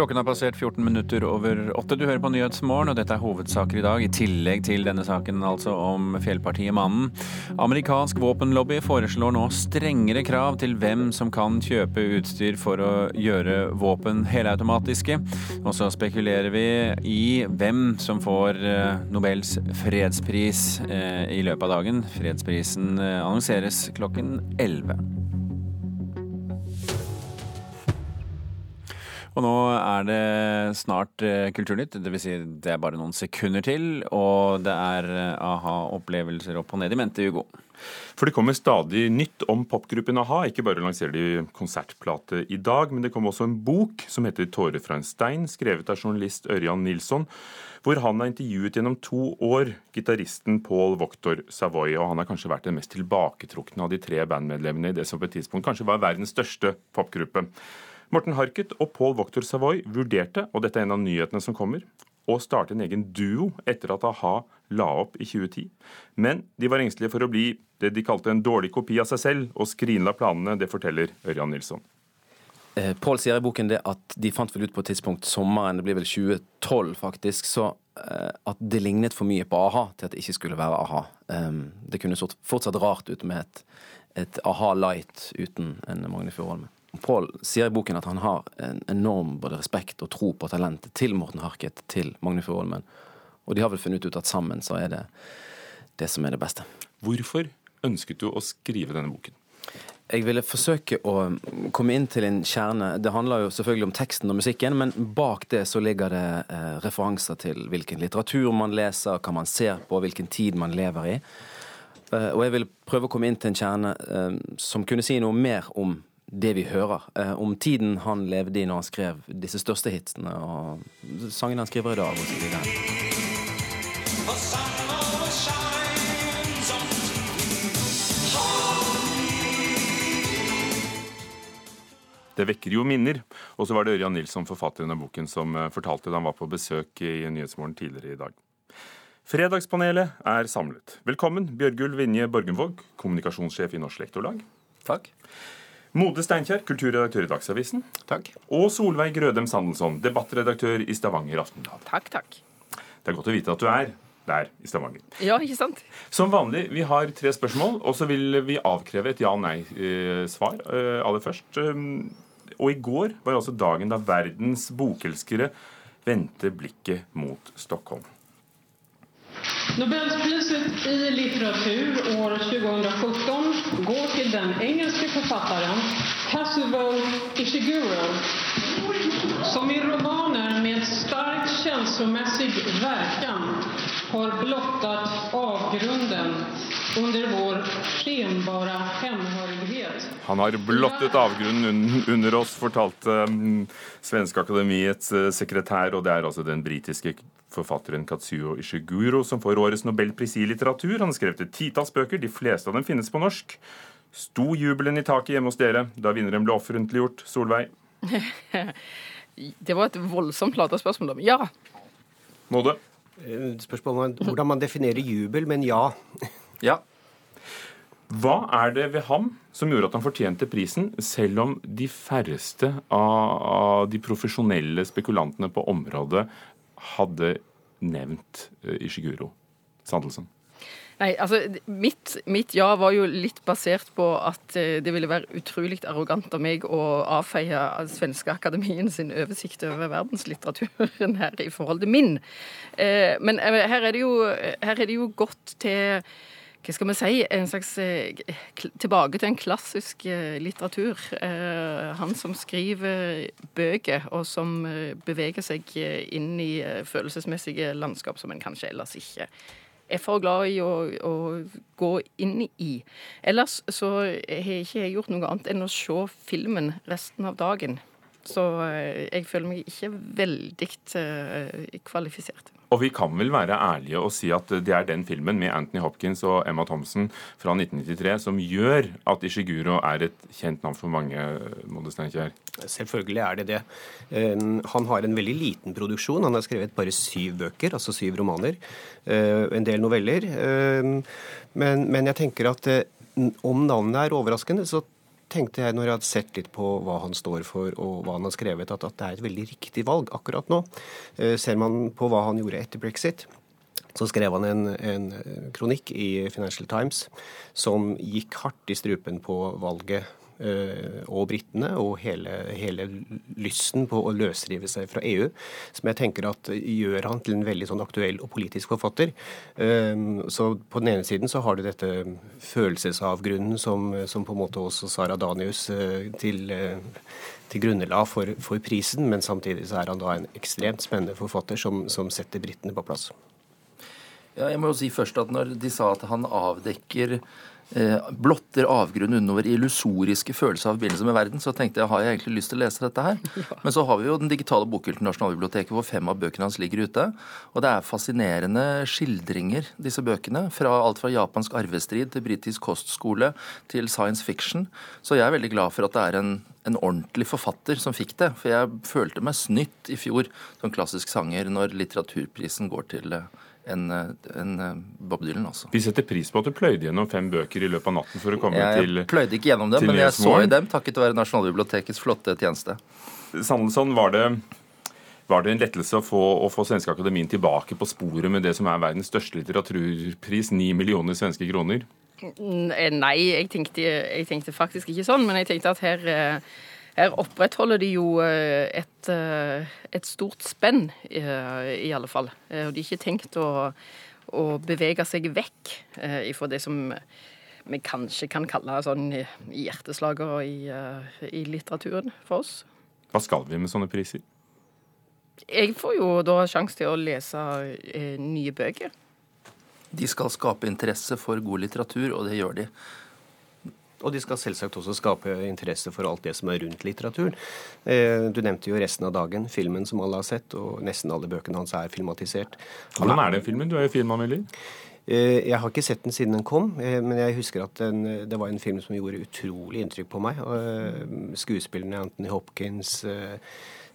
Klokken har passert 14 minutter over åtte. Du hører på Nyhetsmorgen, og dette er hovedsaker i dag. I tillegg til denne saken altså om fjellpartiet Mannen. Amerikansk våpenlobby foreslår nå strengere krav til hvem som kan kjøpe utstyr for å gjøre våpen helautomatiske. Og så spekulerer vi i hvem som får eh, Nobels fredspris eh, i løpet av dagen. Fredsprisen eh, annonseres klokken 11. Og nå er det snart eh, Kulturnytt. Dvs. Si det er bare noen sekunder til. Og det er eh, aha-opplevelser opp og ned i mente, Hugo. For det kommer stadig nytt om popgruppen a-ha. Ikke bare lanserer de konsertplate i dag, men det kom også en bok som heter 'Tårer fra en stein', skrevet av journalist Ørjan Nilsson, hvor han har intervjuet gjennom to år gitaristen Paul Voktor Savoy. Og han har kanskje vært den mest tilbaketrukne av de tre bandmedlemmene i det som på et tidspunkt kanskje var verdens største popgruppe. Morten Harket og Paul Voktor Savoy vurderte, og dette er en av nyhetene som kommer, å starte en egen duo etter at a-ha la opp i 2010. Men de var engstelige for å bli det de kalte en dårlig kopi av seg selv, og skrinla planene. Det forteller Ørjan Nilsson. Eh, Pål sier i boken det at de fant vel ut på et tidspunkt sommeren, det blir vel 2012 faktisk, så eh, at det lignet for mye på a-ha til at det ikke skulle være a-ha. Det kunne fortsatt rart ut med et, et a-ha light uten en Magne Furuholmen. Pål sier i boken at han har en enorm både respekt og tro på talentet til Morten Harket, til Magne Furuholmen. Og de har vel funnet ut at sammen så er det det som er det beste. Hvorfor ønsket du å skrive denne boken? Jeg ville forsøke å komme inn til en kjerne. Det handler jo selvfølgelig om teksten og musikken, men bak det så ligger det eh, referanser til hvilken litteratur man leser, hva man ser på, hvilken tid man lever i. Eh, og jeg ville prøve å komme inn til en kjerne eh, som kunne si noe mer om det vi hører. Eh, om tiden han levde i når han skrev disse største hitsene, og sangene han skriver i dag, osv. Det vekker jo minner. Og så var det Ørjan Nilsson, forfatteren av boken, som eh, fortalte da han var på besøk i Nyhetsmorgen tidligere i dag. Fredagspanelet er samlet. Velkommen, Bjørgulv Vinje Borgenvåg, kommunikasjonssjef i Norsk Lektorlag. Takk. Mode Steinkjer, kulturredaktør i Dagsavisen. Takk. Og Solveig Grødem Sandelsson, debattredaktør i Stavanger Aftenblad. Takk, takk. Det er godt å vite at du er der i Stavanger. Ja, ikke sant? Som vanlig, vi har tre spørsmål, og så vil vi avkreve et ja-nei-svar eh, aller først. Um, og i går var altså dagen da verdens bokelskere vendte blikket mot Stockholm. Nobelpriset i litteratur år 2017 går til den engelske forfatteren Kazuo Ishiguro, som i romaner med sterk følelsesmessig verkan har blottat avgrunden under vår skenbare hemhørighet. Han har blottet avgrunnen under oss, fortalte um, Svenske Akademiets uh, sekretær, og det er altså den britiske forfatteren Katsuo Ishiguro som får årets nobelpris i litteratur. Han skrev til titalls bøker, de fleste av dem finnes på norsk. Sto jubelen i taket hjemme hos dere da vinneren ble offentliggjort, Solveig? det var et voldsomt lada spørsmål. Ja. Må det? Eh, spørsmålet er hvordan man definerer jubel, men ja. Ja. Hva er det ved ham som gjorde at han fortjente prisen, selv om de færreste av de profesjonelle spekulantene på området hadde nevnt eh, Ishiguro Sandelsen? Nei, altså mitt, mitt, ja var jo litt basert på at eh, det ville være utrolig arrogant av meg å avfeie Svenske Akademien sin oversikt over verdenslitteraturen her i forhold til min. Eh, men her er, jo, her er det jo gått til hva skal vi si, en slags tilbake til en klassisk litteratur. Han som skriver bøker, og som beveger seg inn i følelsesmessige landskap som en kanskje ellers ikke er for glad i å, å gå inn i. Ellers så har ikke gjort noe annet enn å se filmen resten av dagen. Så eh, jeg føler meg ikke veldig kvalifisert. Og vi kan vel være ærlige og si at det er den filmen med Anthony Hopkins og Emma Thompson fra 1993 som gjør at Ishiguro er et kjent navn for mange, Mode Steinkjer? Selvfølgelig er det det. Han har en veldig liten produksjon. Han har skrevet bare syv bøker, altså syv romaner. Eh, en del noveller. Men, men jeg tenker at eh, om navnet er overraskende, så tenkte jeg når jeg hadde sett litt på hva han står for og hva han har skrevet, at, at det er et veldig riktig valg akkurat nå. Eh, ser man på hva han gjorde etter brexit, så skrev han en, en, kronikk i Financial Times som gikk hardt i strupen på valget og britene, og hele, hele, lysten på å løsrive seg fra EU, som jeg tenker at gjør han til en veldig sånn aktuell og politisk forfatter. Eh, så på den ene siden så har du dette følelsesavgrunnen som, som på en måte også Sara Danius eh, til til grunnlag for, for, prisen, men samtidig så er han da en ekstremt spennende forfatter som, som setter britene på plass. Ja, jeg må jo si først at Når de sa at han avdekker Eh, blotter avgrunnen under illusoriske følelser av forbindelse med verden, så tenkte jeg har jeg egentlig lyst til å lese dette her. Men så har vi jo den digitale bokhylten Nasjonalbiblioteket hvor fem av bøkene hans ligger ute. Og det er fascinerende skildringer, disse bøkene. Fra alt fra japansk arvestrid til britisk kostskole til science fiction. Så jeg er veldig glad for at det er en, en ordentlig forfatter som fikk det. For jeg følte meg snytt i fjor som klassisk sanger når litteraturprisen går til eh, enn en eh, Bob Dylan. Også. Vi setter pris på at du pløyde gjennom fem bøker i løpet av natten for å komme jeg til Jeg pløyde ikke gjennom dem, men jeg så i dem takket være Nasjonalbibliotekets flotte tjeneste. Sandelsson, var det, var det en lettelse å få, å få Svenske Akademien tilbake på sporet med det som er verdens største litteraturpris, ni millioner svenske kroner? Nei, jeg tenkte, jeg tenkte, faktisk ikke sånn. Men jeg tenkte at her eh, her opprettholder de jo eh, et, eh, et stort spenn, eh, i alle fall. Og de har ikke tenkt å, å bevege seg vekk ifra det som vi kanskje kan kalle sånn hjerteslager i, i litteraturen for oss. Hva skal vi med sånne priser? Jeg får jo da sjanse til å lese nye bøker. De skal skape interesse for god litteratur, og det gjør de. Og de skal selvsagt også skape interesse for alt det som er rundt litteraturen. Eh, du nevnte jo resten av dagen, filmen som alle har sett, og nesten alle bøkene hans er filmatisert. Hvordan er den filmen? Du er jo filmanmelder. Eh, jeg har ikke sett den siden den kom, eh, men jeg husker at den, det var en film som gjorde utrolig inntrykk på meg. Skuespillerne Anthony Hopkins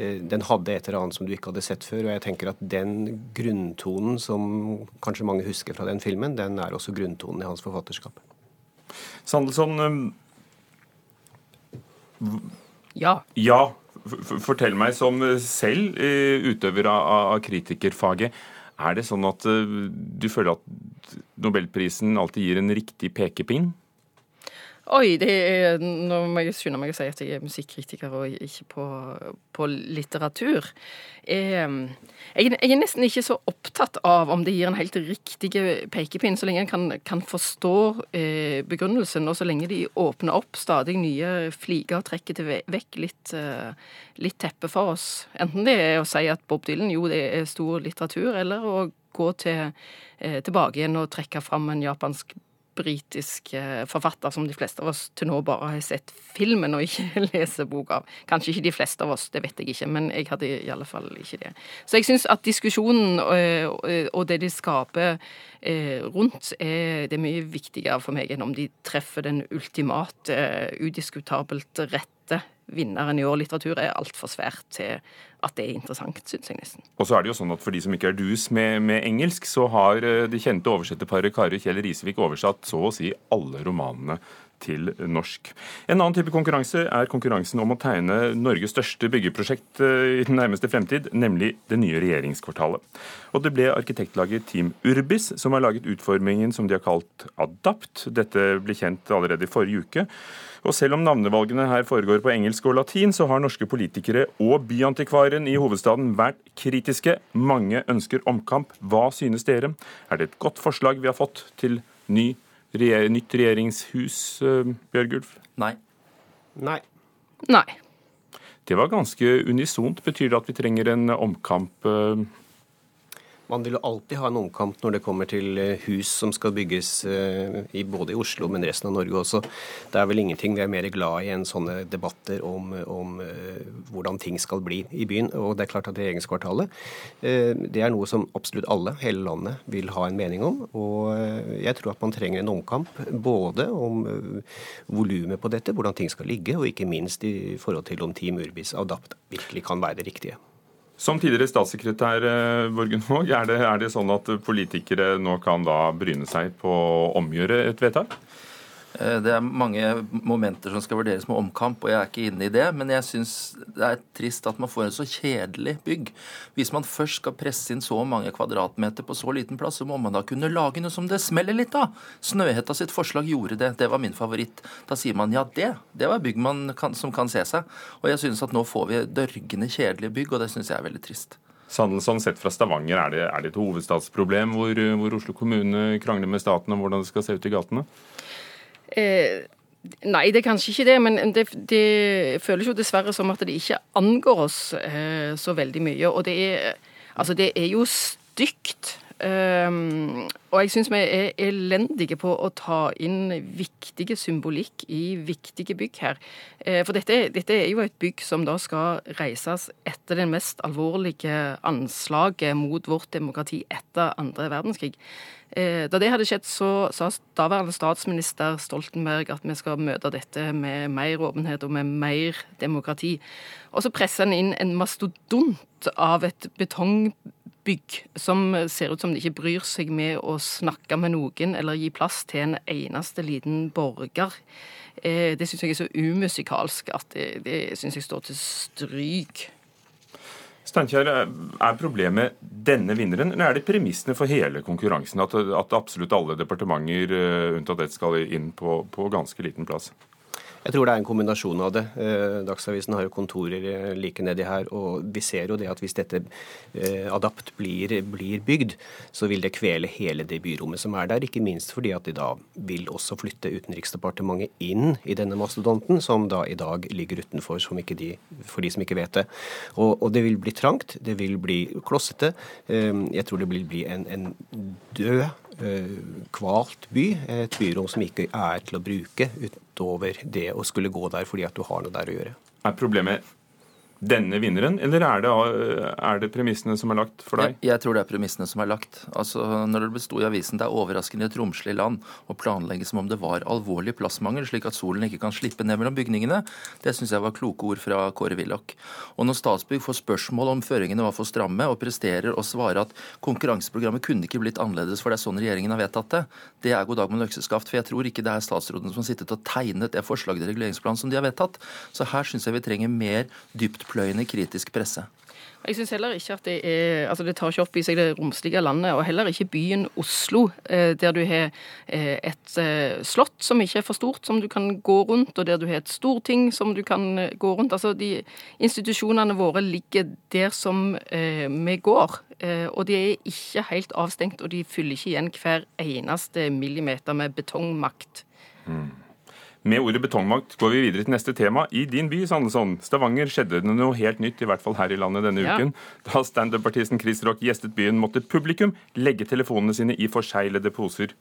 den hadde et eller annet som du ikke hadde sett før. Og jeg tenker at den grunntonen som kanskje mange husker fra den filmen, den er også grunntonen i hans forfatterskap. Sandelsson um, Ja. Ja. Fortell meg som selv eh, utøver av kritikerfaget. Er det sånn at eh, du føler at nobelprisen alltid gir en riktig pekepinn? Oi, er, nå må jeg skynde meg å si at jeg er musikkritiker og ikke på, på litteratur. Jeg, jeg, er nesten ikke så opptatt av om det gir en helt riktig pekepinn, så lenge en kan, kan, forstå eh, begrunnelsen, og så lenge de åpner opp stadig nye fliker og trekker til vekk litt, eh, litt teppe for oss. Enten det er å si at Bob Dylan jo, det er stor litteratur, eller å gå til, eh, tilbake igjen og trekke fram en japansk britisk eh, forfatter som de fleste av oss til nå bare har sett filmen og ikke leser bok av. Kanskje ikke de fleste av oss, det vet jeg ikke, men jeg hadde i alle fall ikke det. Så jeg syns at diskusjonen eh, og det de skaper eh, rundt, er, det mye viktigere for meg enn om de treffer den ultimate, udiskutabelt rette vinneren i år. Litteratur er altfor svært til at det er interessant, syns jeg nesten. Og så er det jo sånn at For de som ikke er dus med, med engelsk, så har eh, det kjente oversetterparet Kari Kjell Risevik oversatt så å si alle romanene til norsk. En annen type konkurranse er konkurransen om å tegne Norges største byggeprosjekt eh, i den nærmeste fremtid, nemlig det nye regjeringskvartalet. Og det ble arkitektlaget Team Urbis som har laget utformingen som de har kalt Adapt. Dette ble kjent allerede i forrige uke. Og selv om navnevalgene her foregår på engelsk og latin, så har norske politikere og byantikvaren i hovedstaden vært kritiske. Mange ønsker omkamp. Hva synes dere? Er det et godt forslag vi har fått til ny, nytt regjeringshus, eh, Bjørgulf? Nei. Nei. Nei. Det var ganske unisont. Betyr det at vi trenger en omkamp? Eh, man vil jo alltid ha en omkamp når det kommer til eh, hus som skal bygges eh, i både i Oslo, men resten av Norge også. Det er vel ingenting vi er mer glad i enn sånne debatter om, om uh, hvordan ting skal bli i byen. Og det er klart at regjeringskvartalet det er noe som absolutt alle, hele landet, vil ha en mening om. Og jeg tror at man trenger en omkamp både om volumet på dette, hvordan ting skal ligge, og ikke minst i forhold til om Team Urbis Adapt virkelig kan være det riktige. Som tidligere statssekretær Borgen eh, Våg, er er det sånn at politikere nå kan da bryne seg på å omgjøre et vedtak? Eh, Det er mange momenter som skal vurderes med omkamp, og jeg er ikke inne i det. Men jeg syns det er trist at man får en så kjedelig bygg. Hvis man først skal presse inn så mange kvadratmeter på så liten plass, så må man da kunne lage noe som det smeller litt av. Snøhetta sitt forslag gjorde det. Det var min favoritt. Da sier man ja, det. Det var bygg kan, som kan se seg. Og jeg synes at nå får vi dørgende kjedelige bygg, og det syns jeg er veldig trist. Sandelsson, sett fra Stavanger, er det, er det et hovedstadsproblem hvor, hvor Oslo kommune krangler med staten om hvordan det skal se ut i gatene? Eh, nei, det er kanskje ikke det, men det, det føles jo dessverre som at det ikke angår oss eh, så veldig mye. Og det er, altså det er jo stygt. Um, og jeg syns vi er elendige på å ta inn viktige symbolikk i viktige bygg her. Eh, for dette, dette, er jo et bygg som da skal reises etter det mest alvorlige anslaget mot vårt demokrati etter andre verdenskrig. Eh, da det hadde skjedd, så sa daværende statsminister Stoltenberg at vi skal møte dette med mer åpenhet og med mer demokrati. Og så presser han inn en mastodont av et betongbygg som ser ut som de ikke bryr seg med å snakke med noen eller gi plass til en eneste liten borger. Eh, det syns jeg er så umusikalsk at det, det syns jeg står til stryk. Steinkjer, er problemet denne vinneren, eller er det premissene for hele konkurransen? At, at absolutt alle departementer eh, unntatt ett skal inn på, på ganske liten plass? Jeg tror det er en kombinasjon av det. Eh, Dagsavisen har jo kontorer eh, like nedi her, og vi ser jo det at hvis dette eh, Adapt blir, blir, bygd, så vil det kvele hele det byrommet som er der. Ikke minst fordi at de da vil også flytte Utenriksdepartementet inn i denne mastodonten, som da i dag ligger utenfor, de, for de som ikke vet det. Og, og, det vil bli trangt, det vil bli klossete. Jeg tror det vil bli en, en død kvalt by. Et byrom som ikke er til å bruke utover det å skulle gå der fordi at du har noe der å gjøre. Er problemet denne vinneren, eller er det, er det, premissene som er lagt for deg? Jeg, jeg, tror det er premissene som er lagt. Altså, når det besto i avisen det er overraskende et romslig land å planlegge som om det var alvorlig plassmangel, slik at solen ikke kan slippe ned mellom bygningene, det syns jeg var kloke ord fra Kåre Willoch. Og når Statsbygg får spørsmål om føringene var for stramme, og presterer å svare at konkurranseprogrammet kunne ikke blitt annerledes, for det er sånn regjeringen har vedtatt det, det er god dag med økseskaft. For jeg tror ikke det er statsråden som har sittet og tegnet det forslaget til reguleringsplan som de har vedtatt. Så her syns jeg vi trenger mer dypt pløyende kritisk presse. Jeg syns heller ikke at det er Altså, det tar ikke opp i seg det romslige landet, og heller ikke byen Oslo, eh, der du har eh, et eh, slott som ikke er for stort, som du kan gå rundt, og der du har et storting som du kan gå rundt. Altså, de institusjonene våre ligger der som vi går, og de er ikke helt avstengt, og de fyller ikke igjen hver eneste millimeter med betongmakt. Mm. Med ordet betongmakt går vi videre til neste tema. I din by, Sandesson, Stavanger, skjedde det noe helt nytt, i hvert fall her i landet denne ja. uken. Da standup-artisten Chris Rock gjestet byen, måtte publikum legge telefonene sine i forseglede poser.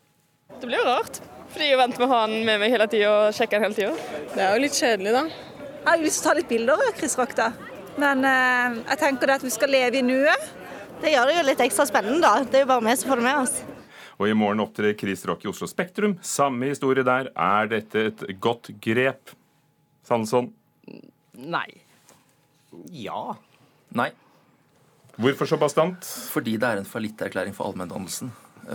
Det blir jo rart, fordi jeg er vant med å ha den med meg hele tida og sjekke den hele tida. Det er jo litt kjedelig, da. Jeg har lyst til å ta litt bilder av Chris Rock, da. Men eh, jeg tenker det at vi skal leve i nuet. Det gjør det jo litt ekstra spennende, da. Det er jo bare vi som får det med oss. Og i morgen opptrer Chris Rock i Oslo Spektrum. Samme historie der. Er dette et godt grep? Sandson? Nei. Ja. Nei. Hvorfor så bastant? Fordi det er en fallitterklæring for allmenndannelsen.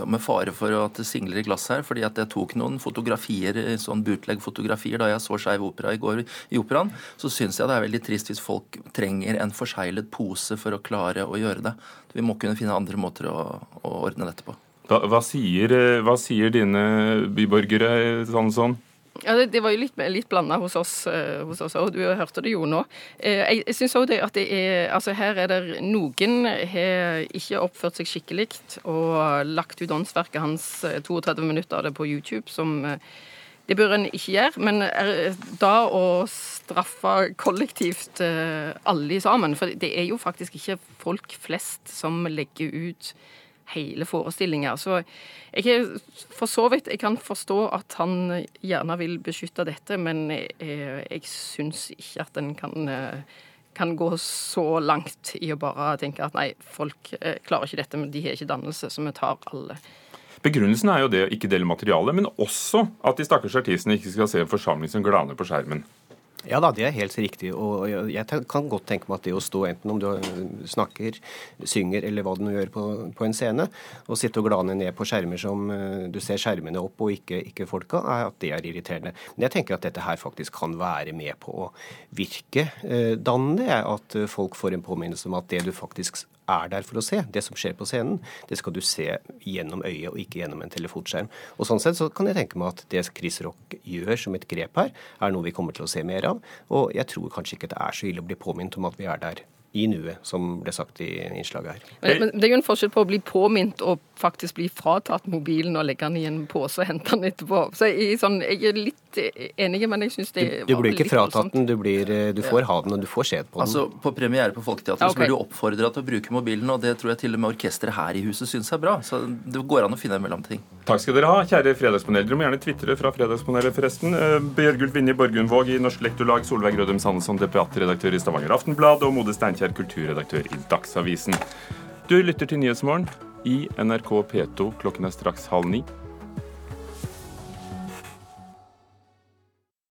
Med fare for at det singler i glass her, fordi at jeg tok noen fotografier, sånn bootleg-fotografier da jeg så Skeiv Opera i går i operaen, så syns jeg det er veldig trist hvis folk trenger en forseglet pose for å klare å gjøre det. Vi må kunne finne andre måter å, å ordne dette på. Hva, hva, sier, eh, hva sier, dine byborgere sånn sånn? Ja, det, det, var jo litt, litt blanda hos uh, hos oss, og du hørte det jo nå. Jeg jeg syns òg at det er Altså, her er det Noen har ikke oppført seg skikkelig og lagt ut åndsverket hans 32 minutter av det på YouTube, som det bør en ikke gjøre. Men da å straffe kollektivt alle sammen For det er jo faktisk ikke folk flest som legger ut hele forestillinger. Så jeg for så vidt Jeg kan forstå at han gjerne vil beskytte dette, men jeg, jeg syns ikke at en kan, kan gå så langt i å bare tenke at nei, folk eh, klarer ikke dette, men de har ikke dannelse, så vi tar alle. Begrunnelsen er jo det å ikke dele materiale, men også at de stakkars artistene ikke skal se en forsamling som glaner på skjermen. Ja da, det er helt riktig. Og jeg kan godt tenke meg at det å stå enten om du snakker, synger eller hva du gjør på, på, en scene, og sitte og glane ned på skjermer som eh, du ser skjermene opp og ikke, ikke folka, at det er irriterende. Men jeg tenker at dette her faktisk kan være med på å virke eh, dannende. At folk får en påminnelse om at det du faktisk er der for å se. Det som skjer på scenen, det skal du se gjennom øyet og ikke gjennom en telefonskjerm. Og Sånn sett så kan jeg tenke meg at det Chris Rock gjør som et grep her, er noe vi kommer til å se mer av. Og jeg tror kanskje ikke det er så ille å bli påminnet om at vi er der i nuet, som ble sagt i innslaget her. Men, men, Det er jo en forskjell på å bli påminnet og faktisk bli fratatt mobilen og legge den i en pose og hente den etterpå. Så jeg, sånn, jeg er litt enig, men jeg syns det var litt du blir ikke fratatt den, du, blir, eh, du, får ha den, og du får se på den. Altså, På premiere på Folketeatret okay. så blir du oppfordra til å bruke mobilen, og det tror jeg til og med orkesteret her i huset syns er bra. Så det går an å finne en mellomting. Takk skal dere ha, kjære fredagspaneler. Dere må gjerne tvitre fra Fredagspanelet, forresten. Uh, Bjørgulf Vinje Borgundvåg i Norsk Lektorlag, Solveig Rødum Sandesson, debattredaktør i Stavanger Aftenblad, og Mode Steinkjer, kulturredaktør i Dagsavisen. Du lytter til Nyhetsmorgen i NRK P2. Klokken er straks halv ni.